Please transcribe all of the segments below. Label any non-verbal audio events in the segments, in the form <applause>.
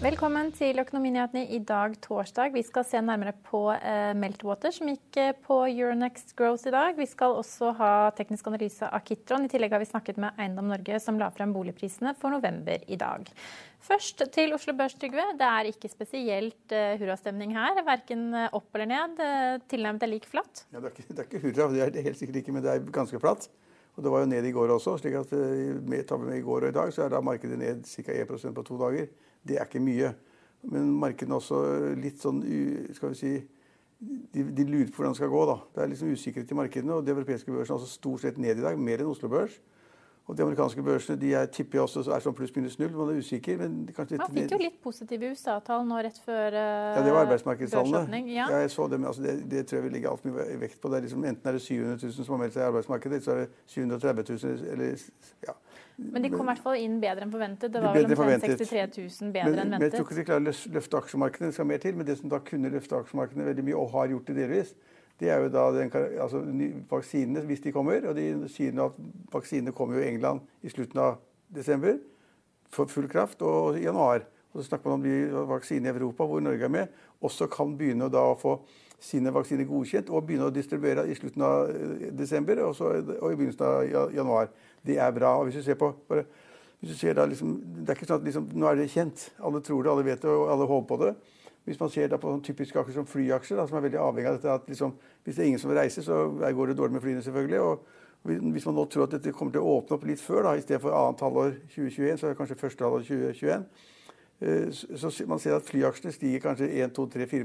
Velkommen til Økonominyhetene i dag, torsdag. Vi skal se nærmere på eh, Meltwater, som gikk eh, på Euronext Growth i dag. Vi skal også ha teknisk analyse av Kitron. I tillegg har vi snakket med Eiendom Norge, som la frem boligprisene for november i dag. Først til Oslo Børs, Trygve. Det er ikke spesielt eh, hurrastemning her. Verken eh, opp eller ned. Tilnærmet er lik flatt. Ja, det, er ikke, det er ikke hurra, det er det helt sikkert ikke, men det er ganske flatt. Og det var jo ned i går også. slik at eh, med, med i går og i dag, så er da markedet ned ca. 1% på to dager. Det er ikke mye. Men markedene er også litt sånn Skal vi si de, de lurer på hvordan det skal gå. da. Det er liksom usikkerhet i markedene. Og de europeiske børsene er også stort sett ned i dag, mer enn Oslo Børs. Og de amerikanske børsene de er, tipper jeg også er sånn pluss-minus null. Man er usikker, men kanskje litt Man fikk jo litt positive USA-tall nå rett før uh, Ja, det var arbeidsmarkedstallene. Ja. Ja, jeg så det, men altså det, det tror jeg vi legger altfor mye vekt på. Det er liksom, enten er det 700 000 som har meldt seg i arbeidsmarkedet, så er det 730 000 eller ja. Men de kom i hvert fall inn bedre enn forventet. Det var vel omtrent 63 000 bedre Men, enn men jeg tror ikke de klarer å løfte aksjemarkedene. Det skal mer til. Men det som da kunne løfte aksjemarkedene veldig mye, og har gjort det delvis, det er jo da den, altså, vaksinene, hvis de kommer. Og de sier nå at vaksinene kommer jo i England i slutten av desember for full kraft, og i januar. Og så snakker man om vaksinene i Europa, hvor Norge er med, også kan begynne å få sine vaksiner godkjent og begynne å distribuere i slutten av eh, desember og, så, og i begynnelsen av januar. Det er bra. Og hvis du ser på bare, hvis du ser da liksom, det er ikke sånn at liksom, Nå er det kjent. Alle tror det, alle vet det, og alle håper på det. Hvis man ser da på sånn typiske aksjer som flyaksjer, da, som er veldig avhengig av dette at liksom, hvis det er ingen som vil reise, så går det dårlig med flyene, selvfølgelig. og Hvis man nå tror at dette kommer til å åpne opp litt før, da, i stedet for annet halvår 2021, så er det kanskje første halvår 2021, eh, så så man ser at flyaksjene stiger kanskje 1, 2, 3, 4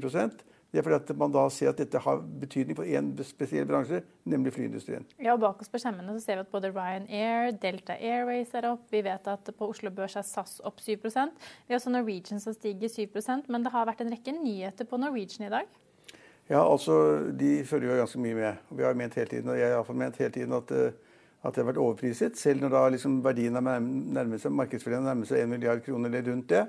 Det er fordi at man da ser at dette har betydning for én spesiell bransje, nemlig flyindustrien. Ja, og Bak oss på skjermene så ser vi at både Ryanair, Delta Airways er opp. Vi vet at på Oslo Børs er SAS opp 7% Vi har også Norwegian som stiger 7% men det har vært en rekke nyheter på Norwegian i dag. Ja, altså, De følger jo ganske mye med. Vi har ment hele tiden, og jeg har iallfall ment hele tiden at, eh, at det har vært overpriset. Selv når da liksom verdien nærmer seg, markedsverdien seg 1 milliard kroner eller rundt det.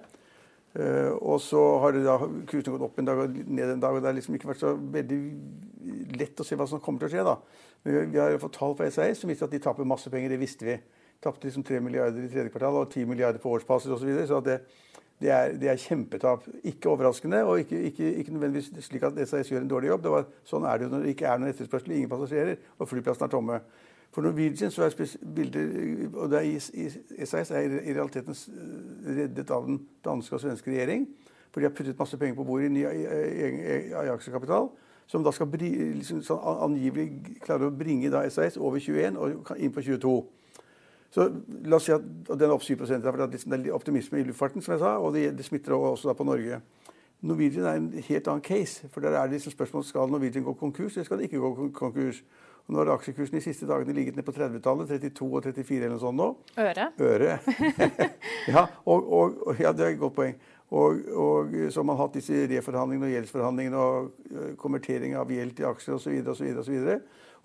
Eh, og så har det da kursen gått opp en dag og ned en dag, og det har liksom ikke vært så veldig lett å se hva som kommer til å skje. da. Men vi, har fått tall fra SAS som viser at de taper masse penger. Det visste vi. Tapte liksom 3 milliarder i tredje kvartal og 10 milliarder på årsbasis osv. Så, videre, så det, det, er, det er kjempetap. Ikke overraskende, og ikke, ikke, ikke nødvendigvis slik at SAS gjør en dårlig jobb. Var, sånn er det jo når det ikke er noen etterspørsel, ingen passasjerer, og flyplassen er tomme. For Norwegian så er bilder og det er i, SAS er i realiteten reddet av den danske og svenske regjering. For de har puttet masse penger på bordet i ny aksjekapital. Som da skal liksom, angivelig klare å bringe da SAS over 21 og inn på 22. Så la oss si at og den er opp 7 for det er liksom- optimisme i luftfarten, som jeg sa, og det, det smitter også da på Norge. Norwegian er en helt annen case. for Der er det liksom spørsmål skal Norwegian gå konkurs eller skal det ikke gå konkurs. Nå har aksjekursen de siste dagene ligget ned på 30-tallet, 32 og 34 eller noe sånt nå. Øre. Øre. <laughs> ja, og, og, ja, det er et godt poeng. Og, og så har man hatt disse reforhandlingene og gjeldsforhandlingene og øh, konvertering av gjeld til aksjer osv. osv.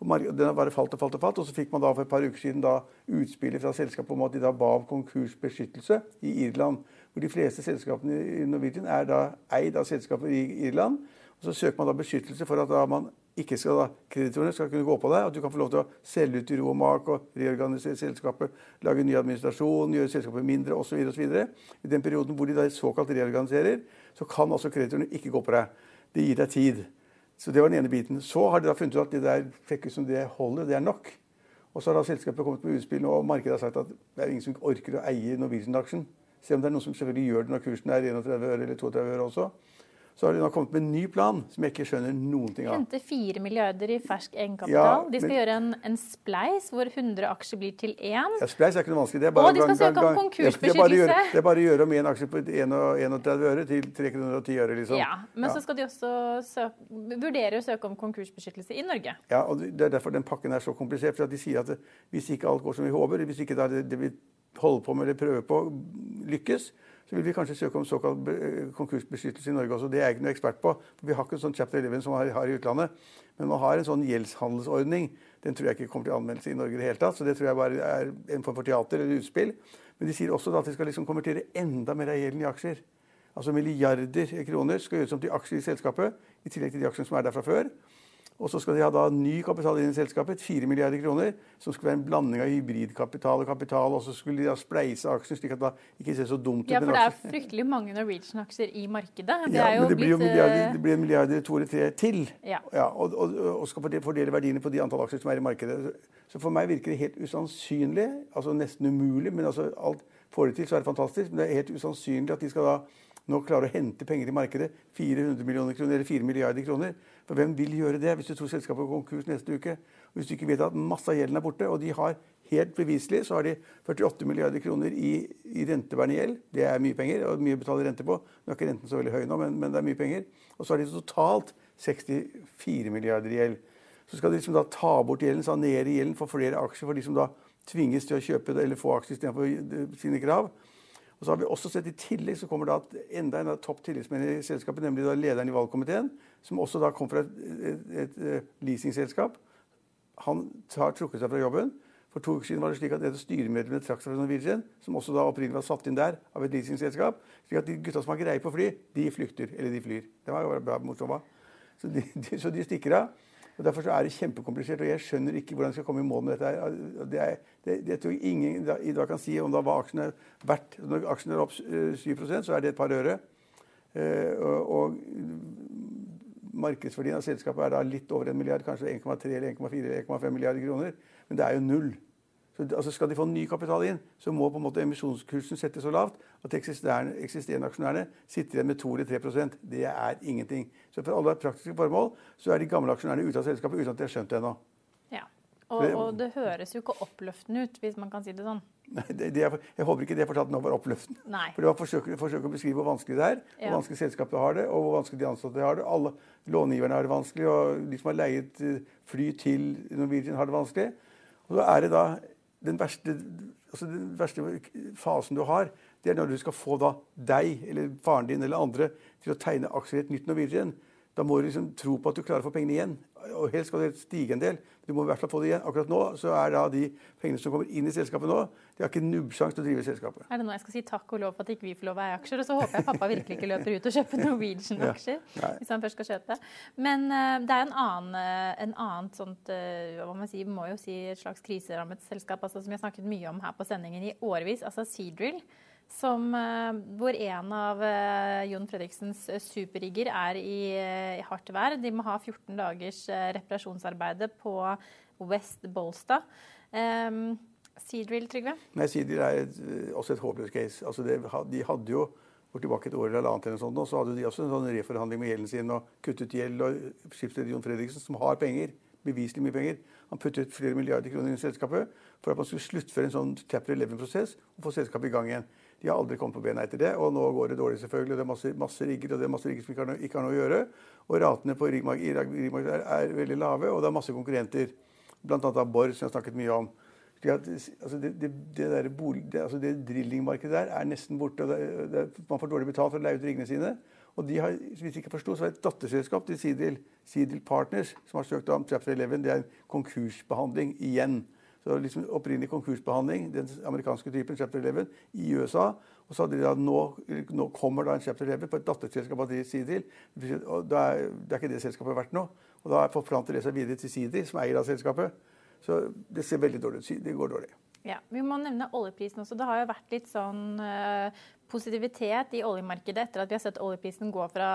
Og mar- den har bare falt og falt og falt. Og så fikk man da for et par uker siden da utspillet fra selskapet om at de da ba om konkursbeskyttelse i Irland. Hvor de fleste selskapene i Norwegian er da eid av selskaper i Irland. Og så søker man da beskyttelse for at da man ikke skal da, kreditorene skal kunne gå på deg, at du kan få lov til å selge ut i ro og mak og reorganisere selskapet, lage ny administrasjon, gjøre selskapet mindre osv. I den perioden hvor de da såkalt reorganiserer, så kan altså kreditorene ikke gå på deg. Det gir deg tid. Så det var den ene biten. Så har de da funnet ut at det der fikk ut som det holder, det er nok. Og så har da selskapet kommet med utspill, og markedet har sagt at det er ingen som orker å eie Norwegian-aksjen. Selv om det er noen som selvfølgelig gjør det når kursen er 31 øre eller 32 øre også. Så har de nå kommet med en ny plan som jeg ikke skjønner noen ting av. Hente 4 milliarder i fersk egenkapital. Ja, de skal men- gjøre en, en spleis hvor 100 aksjer blir til én. Ja, Spleis er ikke noe vanskelig. Det er Og bare de skal søke om konkursbeskyttelse. Det er bare å gjøre- om én aksje på 31 øre til 3 kroner og 10 øre, liksom. Ja, men Ja. så skal de også søke, vurdere å søke om konkursbeskyttelse i Norge. Ja, og Det er derfor den pakken er så komplisert. for De sier at hvis ikke alt går som vi håper, hvis ikke det, det vi holder på med eller prøver på, lykkes, så vil vi kanskje søke om såkalt konkursbeskyttelse i Norge også. Det er jeg ikke noe ekspert på. for Vi har ikke en sånn chapter 11 som man har i utlandet. Men man har en sånn gjeldshandelsordning. Den tror jeg ikke kommer til anvendelse i Norge i det hele tatt. Så det tror jeg bare er en form for teater eller utspill. Men de sier også at de skal liksom konvertere enda mer av gjelden i aksjer. Altså milliarder kroner skal gjøres om til aksjer i selskapet, i tillegg til de aksjene som er der fra før. Og så skal de ha da ny kapital inn i selskapet, 4 milliarder kroner, som skulle være en blanding av hybridkapital og kapital. Og så skulle de da spleise aksjer, slik at det ikke ser så dumt ut. Ja, for det er fryktelig mange Norwegian-aksjer i markedet. Det Ja, men det blir jo milliarder, eh, det blir en milliard eller to eller tre til. Ja. og, og, og skal fordele verdiene på de antall aksjer som er i markedet. Så for meg virker det helt usannsynlig, altså nesten umulig, men altså alt får de til, så er det fantastisk. Men det er helt usannsynlig at de skal da nå klare å hente penger i markedet. 400 millioner kroner, eller 4 milliarder kroner. For hvem vil gjøre det hvis du tror selskapet går konkurs neste uke? Og hvis du ikke vet at masse av gjelden er borte, og de har helt beviselig så har de 48 milliarder kroner i, i rentebærende gjeld. Det er mye penger, og mye å betale rente på. Nå er ikke renten så veldig høy nå, men, men det er mye penger. Og så har de totalt 64 milliarder i gjeld. Så skal de liksom da ta bort gjelden, sanere gjelden, få flere aksjer for de som da tvinges til å kjøpe eller få aksjer istedenfor sine krav. Og så har vi også sett I tillegg så kommer da enda en av topp tillitsmenn i selskapet, nemlig da lederen i valgkomiteen, som også da kom fra et, et, et, leasingselskap. Han har trukket seg fra jobben. For to uker siden var det slik at et av styremedlemmene trakk seg fra Norwegian, som også da opprinnelig var satt inn der av et leasingselskap. slik at de gutta som har greie på fly, de flykter. Eller de flyr. Det var jo bra morsomt. Så så de stikker av. Og Derfor så er det kjempekomplisert, og jeg skjønner ikke hvordan jeg skal komme i mål med dette. her. Det er, det, det tror jeg ingen i dag kan si om da hva aksjene er verdt. Når aksjene er opp eh, 7% så er det et par øre. Eh, og, og markedsverdien av selskapet er da litt over en milliard, kanskje 1,3 eller 1,4 eller 1,5 milliarder kroner. Men det er jo null. Så, altså skal de få ny kapital inn, så må på en måte emisjonskursen settes så lavt at eksisterende, eksisterende aksjonærene sitter igjen med 2 eller 3% Det er ingenting. Så for alle praktiske formål så er de gamle aksjonærene ute av selskapet uten at de har skjønt det ennå. Ja. Og, og det høres jo ikke oppløftende ut, hvis man kan si det sånn. Nei, det, det er, jeg håper ikke det jeg fortalte nå var oppløftende. Nei. For det var forsøk, forsøk å beskrive hvor vanskelig det er, Ja. hvor vanskelig selskapet har det, og hvor vanskelig de ansatte har det. Alle långiverne har det vanskelig, og de som har leiet eh, fly til Norwegian, har det vanskelig. Og da er det da den verste, altså den verste fasen du har, det er når du skal få deg eller faren din eller andre til å tegne aksjer i et nytt Norwegian. Da må du liksom tro på at du klarer å få pengene igjen. Og helst skal det stige en del. Du må i hvert fall få det igjen. Akkurat nå så er da de pengene som kommer inn i selskapet nå, de har ikke nubbsjanse til å drive selskapet. Er det nå jeg skal si takk og lov for at ikke vi får lov å eie aksjer? Og så håper jeg pappa virkelig ikke løper ut og kjøper Norwegian-aksjer. <laughs> Ja. Hvis han først skal kjøpe. Men uh, det er en annen, eh, en annen sånt, uh, hva man si, må jo si et slags kriserammet selskap altså, som jeg har snakket mye om her på sendingen i årevis, altså Seadrill. Som, eh, hvor en av eh, Jon Fredriksens eh, superrigger er i, i hardt vær. De må ha 14 dagers reparasjonsarbeide på West Bolstad. Um, Seadrill, Trygve? Nei, Seadrill er et, også et håpløst case. Altså det, de hadde jo går tilbake et år eller annet, eller sånt, og så hadde de også en sånn reforhandling med gjelden sin og kuttet gjeld. og Skipsleder Jon Fredriksen, som har penger, beviselig mye penger, han puttet flere milliarder kroner inn i selskapet for at man skulle sluttføre en sånn chapter 11-prosess og få selskapet i gang igjen. De har aldri kommet på bena etter det, og nå går det dårlig, selvfølgelig. og Det er masse, masse rigger og det er masse rigger som ikke har, noe, ikke har noe å gjøre. Og ratene på riggmark- er, er veldig lave, og det er masse konkurrenter. Blant annet av Borr, som jeg har snakket mye om. At, altså det, det, det, der det, altså det drillingmarkedet der er nesten borte. og Man får dårlig betalt for å leie ut riggene sine. Og de har, hvis jeg ikke forsto, så er det et datterselskap til Sidil, Sidil Partners, som har søkt om Chapter 11. Det er en konkursbehandling igjen. Så liksom Opprinnelig konkursbehandling, den amerikanske typen Chapter 11, i USA. Og så hadde de da, nå, nå kommer da en Chapter 11 på et datterselskap av Sidil. Og da det er ikke det selskapet verdt nå. Og da forplanter det seg videre til Sidil, som eier av selskapet. Så det ser veldig dårlig ut. Det går dårlig. Ja, Vi må nevne oljeprisen også. Det har jo vært litt sånn uh, positivitet i oljemarkedet etter at vi har sett oljeprisen gå fra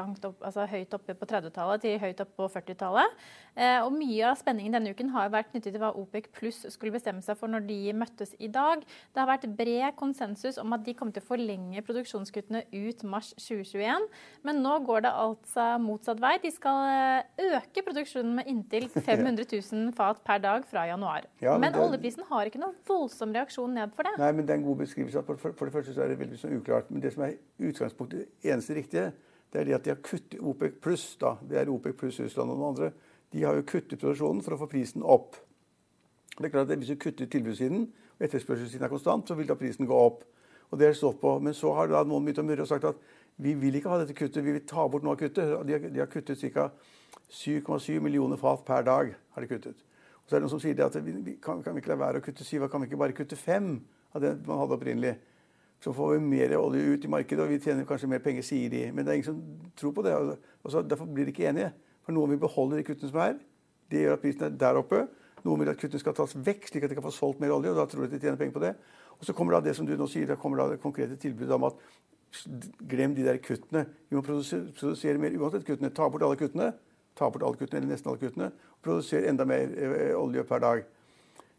opp, altså høyt oppe på 30-tallet til høyt oppe på 40-tallet. Uh, og Mye av spenningen denne uken har vært knyttet til hva OPEC pluss skulle bestemme seg for når de møttes i dag. Det har vært bred konsensus om at de kommer til å forlenge produksjonskuttene ut mars 2021. Men nå går det altså motsatt vei. De skal øke produksjonen med inntil <laughs> 500 000 fat per dag fra januar. Ja, men, men oljeprisen har ikke noen voldsom reaksjon ned for det. Nei, men det er en god beskrivelse. For, for, for det første så er det veldig sånn uklart. Men det som er utgangspunktet, eneste riktige, det er det at de har kuttet OPEC pluss, da. Det er OPEC pluss Russland og noen andre. De har jo kuttet produksjonen for å få prisen opp. Det er klart at Hvis du kutter tilbudssiden, og etterspørselssiden er konstant, så vil da prisen gå opp. Og det er stått på. Men så har da noen begynt å murre og sagt at vi vil ikke ha dette kuttet, vi vil ta bort noe av kuttet. De har, de har kuttet ca. 7,7 millioner fat per dag. har de kuttet. Så er det noen som sier at vi kan, kan, vi ikke la være å kutte syv, kan vi ikke bare kutte fem av det man hadde opprinnelig? Så får vi mer olje ut i markedet, og vi tjener kanskje mer penger, sier de. Men det er ingen som tror på det. og så Derfor blir de ikke enige. For noen vil beholde de kuttene som er. Det gjør at prisen er der oppe. Noen vil at kuttene skal tas vekk, slik at de kan få solgt mer olje. og da tror de at de tjener penger på det. Og så kommer da det som du nå sier, da kommer da det konkrete tilbudet om at glem de der kuttene. Vi må produsere mer uansett kuttene. Ta bort alle kuttene ta bort alle kuttene, eller nesten alle kuttene, og produsere enda mer eh, olje per dag.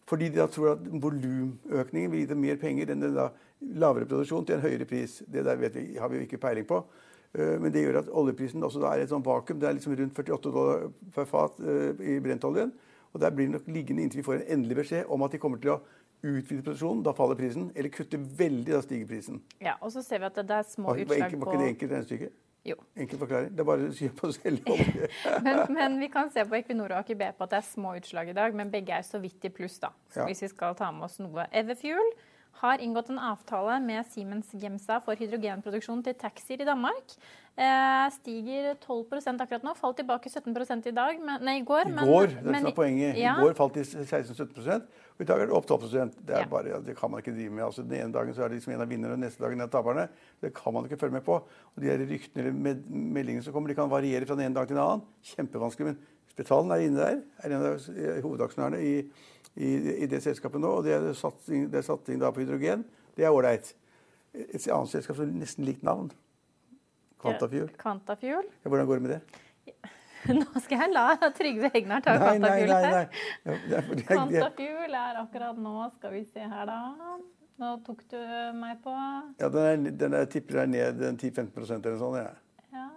Fordi de da tror at volumøkningen vil gi dem mer penger enn det da lavere produksjon til en høyere pris. Det der vi, har vi jo ikke peiling på. Uh, men det gjør at oljeprisen også er et sånt vakuum. Det er liksom rundt 48 dollar per fat uh, i brentoljen. Og der blir det nok liggende inntil vi får en endelig beskjed om at de kommer til å utvide produksjonen. Da faller prisen. Eller kutte veldig, da stiger prisen. Ja, Og så ser vi at det er små utslag på Var ikke det enkelt regnestykke? Jo. Enkel forklaring. Det er bare å kjøpe på olje. <laughs> men, men, vi kan se på Equinor og Aker BP at det er små utslag i dag, men begge er så vidt i pluss, da. Ja. Hvis vi skal ta med oss noe. Everfuel har inngått en avtale med Siemens Gemsa for hydrogenproduksjon til taxier i Danmark. Eh, stiger 12% akkurat nå. Falt tilbake 17 i dag, men, nei, i går. I går, det er men, poenget. Ja. I går falt de 16-17 og i dag er det opp 12 Det, ja. bare, det kan man ikke drive med. Altså, den ene dagen så er det liksom en av vinnerne, og neste dagen er taperne. Det kan man ikke følge med på. Og de her ryktene eller med, meldingene som kommer, de kan variere fra den ene dagen til den annen. Kjempevanskelig. Men Spetalen er inne der. Er en av hovedaksjonærene i, i, i, det selskapet nå. Og det er satsing, det er satsing på hydrogen. Det er ålreit. Et annet selskap som nesten likt navn. Quantafuel. Quantafuel. Ja, hvordan går det med det? <laughs> Nå skal jeg la Trygve Hegnar ta Quantafuel her. Quantafuel er akkurat nå Skal vi se her, da. Nå tok du meg på Ja, den, er, den er, tipper jeg ned 10-15% eller sånn. Ja. ja,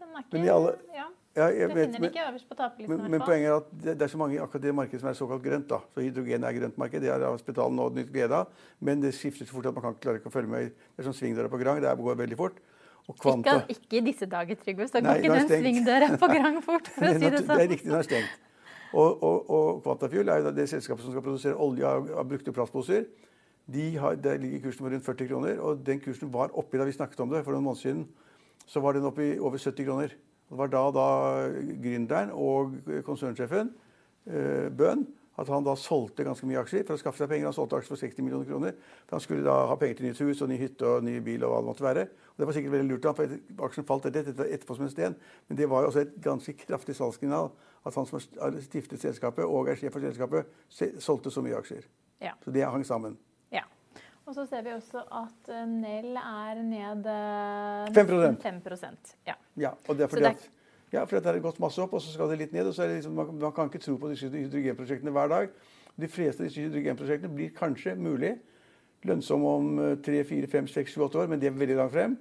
den er ikke ja. jeg jeg, det finner de ikke øverst på taperlisten. Men, men, poenget er at det, det, er så mange akkurat det markedet som er såkalt grønt. da. Så Hydrogen er grønt marked. Det har hospitalet nå nytt glede av. Men det skifter så fort at man kan klare ikke å følge med. Det er sånn svingdøra på Grang. Det går veldig fort. Ikke, ikke, i disse dager, Trygve. Så går ikke den svingdøra på Grang fort. for å <laughs> si Det sånn. Det er riktig, den er stengt. Og, og, og Quantafuel er jo det selskapet som skal produsere olje av, brukte plastposer. De har, der ligger kursen på rundt 40 kroner, og den kursen var oppi da vi snakket om det for noen måneder siden. Så var den oppe i over 70 kroner. Det var da, da gründeren og konsernsjefen, eh, Bøhn, at han da solgte ganske mye aksjer for å skaffe seg penger. Han solgte aksjer for 60 millioner kroner. For han skulle da ha penger til nytt hus og ny hytte og ny bil og hva det måtte være. Og Det var sikkert veldig lurt, av for aksjen falt etter, etterpå som en sten. Men det var jo også et ganske kraftig salgssignal at han som har stiftet selskapet og er sjef for selskapet, solgte så mye aksjer. Ja. Så det hang sammen. Og så ser vi også at eh, Nell er ned 5 5 Ja. ja og det er fordi at ja, for det har gått masse opp, og så skal det litt ned. og så er det liksom, man, man kan ikke tro på disse hydrogenprosjektene hver dag. De fleste av disse hydrogenprosjektene blir kanskje mulig lønnsomme om eh, tre, fire, fem, seks, sju, åtte år, men det er veldig langt frem.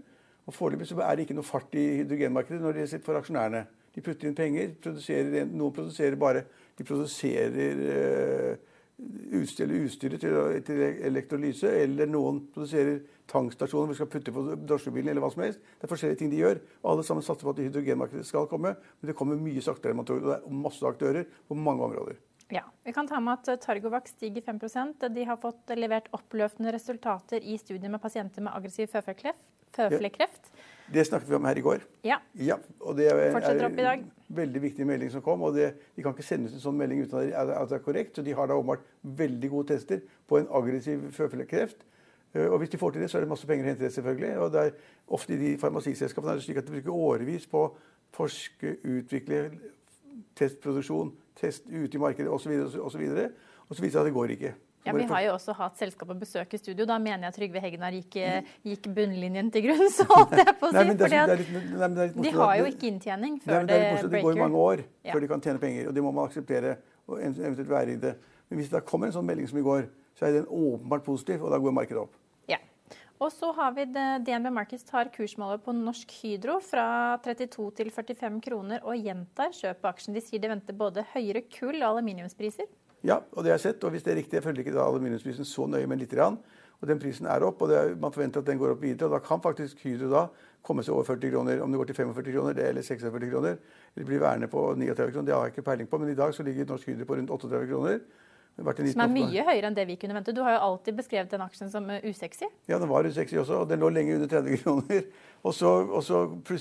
Og Foreløpig er det ikke noe fart i hydrogenmarkedet når det sitter for aksjonærene. De putter inn penger. Produserer, noen produserer bare De produserer uh, utstille utstyret til, til, elektrolyse, eller noen produserer tankstasjoner vi skal putte på drosjebilen, eller hva som helst. Det er forskjellige ting de gjør. og Alle sammen satser på at hydrogenmarkedet skal komme, men det kommer mye saktere enn man tror. Og det er masse aktører på mange områder. Ja, Vi kan ta med at Targovac stiger 5% De har fått levert oppløftende resultater i studier med pasienter med aggressiv føflekkreft. Det snakket vi om her i går. Ja. ja og det er, Fortsetter opp i dag. en veldig viktig melding som kom. og det, De kan ikke sende ut en sånn melding uten at det er korrekt. Så de har da åpenbart veldig gode tester på en aggressiv føflekkreft. Eh, og hvis de får til det, så er det masse penger å hente det, selvfølgelig. Og det er ofte i de farmasiselskapene er det slik at de bruker årevis på å forske, utvikle testproduksjon, test ute i markedet osv. Og, så videre, og, så Og så viser det seg at det går ikke. Ja, Vi har jo også hatt selskap og besøk i studio. Da mener jeg Trygve Hegnar gikk, gikk bunnlinjen til grunn. <laughs> Så holdt jeg på å si. De har jo ikke inntjening før nei, det, det breaker. det går jo mange år Ja. før de kan tjene penger, og det må man akseptere. og eventuelt være i det. Men hvis det kommer en sånn melding som i går, så er den åpenbart positiv, og da går markedet opp. Ja. Og så har vi det, DNB Markets tar kursmålet på Norsk Hydro fra 32 til 45 kroner og gjentar kjøp av aksjen. De sier de venter både høyere kull- og aluminiumspriser. Ja, og det har jeg sett. Og hvis det er riktig, jeg følger ikke da aluminiumsprisen så nøye, men lite grann. Og den prisen er opp, og det er, man forventer at den går opp videre. Og da kan faktisk Hydro da komme seg over 40 kroner. Om det går til 45 kroner det, eller 46 kroner, eller blir værende på 39 kroner, det har jeg ikke peiling på. Men i dag så ligger Norsk Hydro på rundt 38 kroner. Som er mye høyere enn det vi kunne vente. Du har jo alltid beskrevet den aksjen som eh, usexy. Ja, den var usexy også, og den lå lenge under 30 <laughs> kroner. Og så, og, så,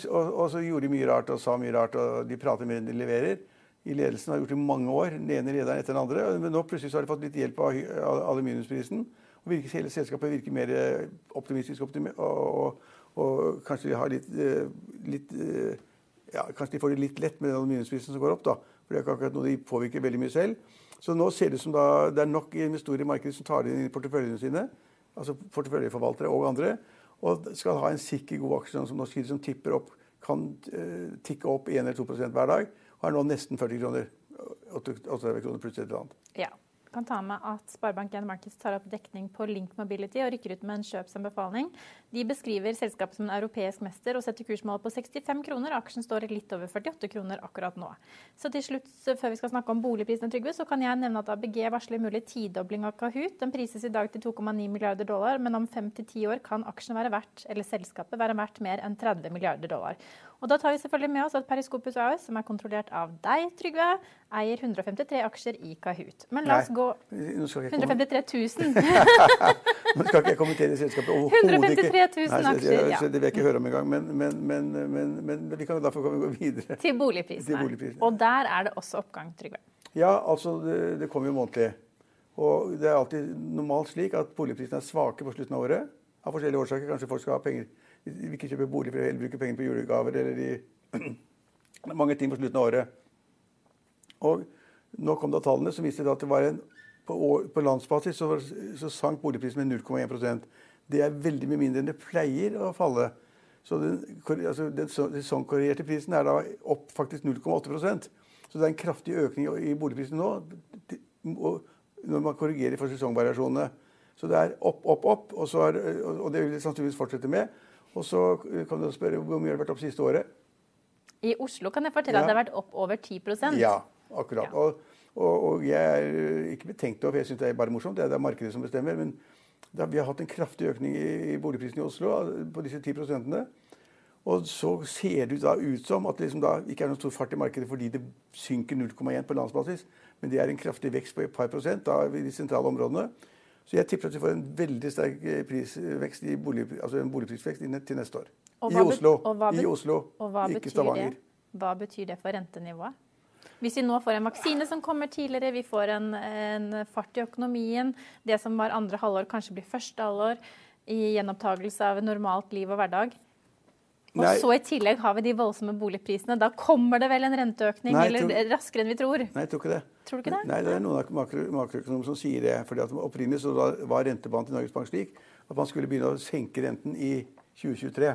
og, og så gjorde de mye rart og sa mye rart, og de prater mer enn de leverer. I ledelsen har gjort i mange år, den ene lederen etter den andre. Men nå plutselig har de fått litt hjelp av aluminiumsprisen. Og virker, hele selskapet virker mer eh, optimistisk, optimi og, og, og kanskje de har litt, eh, litt eh, ja, Kanskje de får det litt lett med den aluminiumsprisen som går opp, da. For det er ikke akkurat noe de påvirker veldig mye selv. Så nå ser det ut som da, det er nok investorer i markedet som tar det inn i porteføljene sine. Altså porteføljeforvaltere og andre. Og skal ha en sikker, god aksje som Hydro, som tipper opp, kan tikke opp 1 eller 2% hver dag. Er nå nesten 40 kroner. 38 kroner pluss et eller annet. Ja. Kan ta med at Sparebank1 Markets tar opp dekning på Link Mobility og rykker ut med en kjøpsanbefaling. De beskriver selskapet som en europeisk mester og setter kursmålet på 65 kroner. Aksjen står litt over 48 kroner akkurat nå. Så til slutt, før vi skal snakke om boligprisene, Trygve, så kan jeg nevne at ABG varsler mulig tidobling av Kahoot. Den prises i dag til 2,9 milliarder dollar, men om 5-10 år kan aksjen være verdt, eller selskapet være verdt mer enn 30 milliarder dollar. Og da tar vi selvfølgelig med oss at Periskopus AS, som er kontrollert av deg, Trygve, eier 153 aksjer i Kahoot. Men la oss Nei, gå Nå skal ikke jeg komme- 153 000. <laughs> Nå skal ikke jeg kommentere selskapet overhodet ikke. 153 000 Nei, så- aksjer, ja. Det vil jeg ikke høre om engang. Men, men, men, men, men vi kan da få gå videre. til boligprisene. Til boligprisene. Og der er det også oppgang, Trygve. Ja, altså det, det kommer jo månedlig. Og det er alltid normalt slik at boligprisene er svake på slutten av året. Av forskjellige årsaker. Kanskje folk skal ha penger. Vil ikke kjøpe bolig for å bruke penger på julegaver eller de, <clears throat> mange ting på slutten av året. Og nå kom da tallene som viste at det var en, på, år, på landsbasis så, så sank boligprisen med 0,1 Det er veldig mye mindre enn det pleier å falle. Så den, altså den sesongkorrigerte prisen er da opp faktisk 0,8% Så det er en kraftig økning i boligprisene boligprisen nå når man korrigerer for sesongvariasjonene. Så det er opp, opp, opp, og, så er, og det vil det sannsynligvis fortsette med. Og så kan du spørre hvor mye har det vært opp siste året. I Oslo kan jeg fortelle Ja. at det har vært opp over 10% Ja, akkurat. Ja. Og, og, og jeg er ikke betenkt over, jeg syns det er bare morsomt. Det er, det er markedet som bestemmer. Men da, vi har hatt en kraftig økning i, i boligprisen i Oslo på disse 10 prosentene. Og så ser det da ut som at det liksom da ikke er noen stor fart i markedet fordi det synker 0,1 på landsbasis, men det er en kraftig vekst på et par prosent da, i de sentrale områdene. Så jeg tipper at vi får en veldig sterk eh, prisvekst i bolig, altså en boligprisvekst til neste år. I Oslo. I Oslo, ikke betyr Stavanger. det? Hva betyr det for rentenivået? Hvis vi nå får en vaksine som kommer tidligere, vi får en, en fart i økonomien, det som var andre halvår kanskje blir første halvår, i gjenopptakelse av normalt liv og hverdag. Og Nei. så i tillegg har vi de voldsomme boligprisene. Da kommer det vel en renteøkning, Nei, eller raskere enn vi tror. Nei, jeg tror ikke det. Tror du ikke det? Nei, det er noen makro, makroøkonomer som sier det. fordi at Opprinnelig så var rentebanen til Norges Bank slik at man skulle begynne å senke renten i 2023.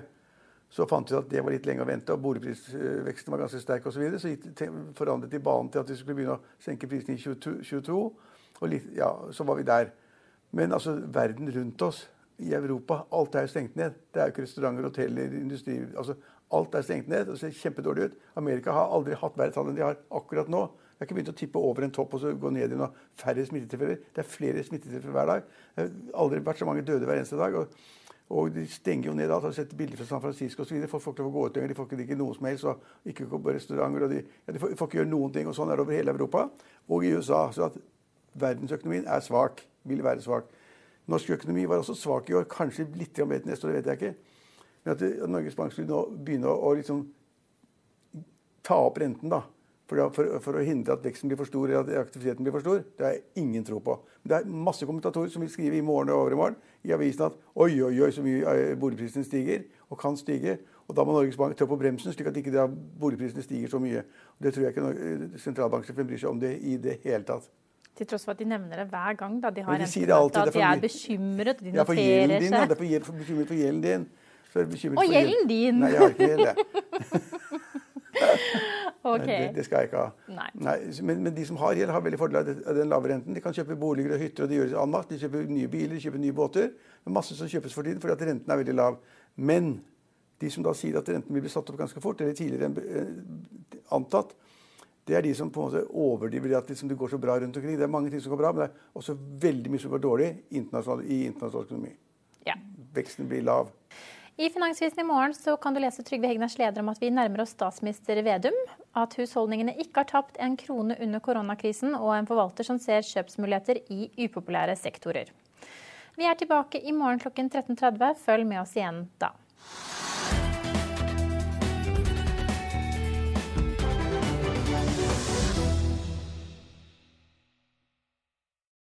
Så fant vi at det var litt lenge å vente, og boligprisveksten var ganske sterk osv. Så, videre, så forandret de banen til at vi skulle begynne å senke prisene i 22. 22 og litt, ja, så var vi der. Men altså, verden rundt oss i Europa, alt er jo stengt ned. Det er jo ikke restauranter, hoteller, industri altså, Alt er stengt ned. og ser kjempedårlig ut. Amerika har aldri hatt verre tall enn de har akkurat nå. Det har ikke begynt å tippe over en topp og så gå ned i noe færre smittetilfeller. Det er flere smittetilfeller hver dag. Det har aldri vært så mange døde hver eneste dag. og og de stenger jo ned alt. Har sett bilder fra San Francisco osv. Får folk lov å gå ut lenger. De får ikke drikke noe som helst. Og ikke gå på restauranter. Og de, ja, de får, får ikke gjøre noen ting. Og sånn er det over hele Europa og i USA. Så at verdensøkonomien er svak. Vil være svak. Norsk økonomi var også svak i år. Kanskje litt bedre neste år, det vet jeg ikke. Men at Norges Bank skulle nå begynne å, å liksom ta opp renten da, for, for, for å hindre at veksten blir for stor eller at aktiviteten blir for stor, det har jeg ingen tro på. Men det er masse kommentatorer som vil skrive i morgen og overmorgen i avisen at oi, oi, oi, så mye boligprisen boligprisene stiger, og kan stige. Og da må Norges Bank trå på bremsen, slik at ikke boligprisene stiger så mye. Det tror jeg ikke eh, sentralbanksjefen bryr seg om det i det hele tatt. Til tross for at de nevner det hver gang. da De har de det alltid, at de er bekymret, de noterer din. Ja, seg. det er bekymret for gjelden din. Og gjelden din. Nei, jeg har ikke gjeld. <laughs> Ok. Det, det skal jeg ikke ha. Nei. men, men de som har gjeld, har veldig fordel av den lave renten. De kan kjøpe boliger og hytter, og de gjør det annet. De kjøper nye biler, de kjøper nye båter. Det er masse som kjøpes for tiden fordi at renten er veldig lav. Men de som da sier at renten vil bli satt opp ganske fort, eller tidligere enn eh, antatt, det er de som på en måte overdriver det at liksom det går så bra rundt omkring. Det er mange ting som går bra, men det er også veldig mye som går dårlig internasjonal, i internasjonal økonomi. Ja. Veksten blir lav. I Finansvisen i morgen så kan du lese Trygve Hegnars leder om at vi nærmer oss statsminister Vedum. At husholdningene ikke har tapt en krone under koronakrisen, og en forvalter som ser kjøpsmuligheter i upopulære sektorer. Vi er tilbake i morgen klokken 13.30. Følg med oss igjen da.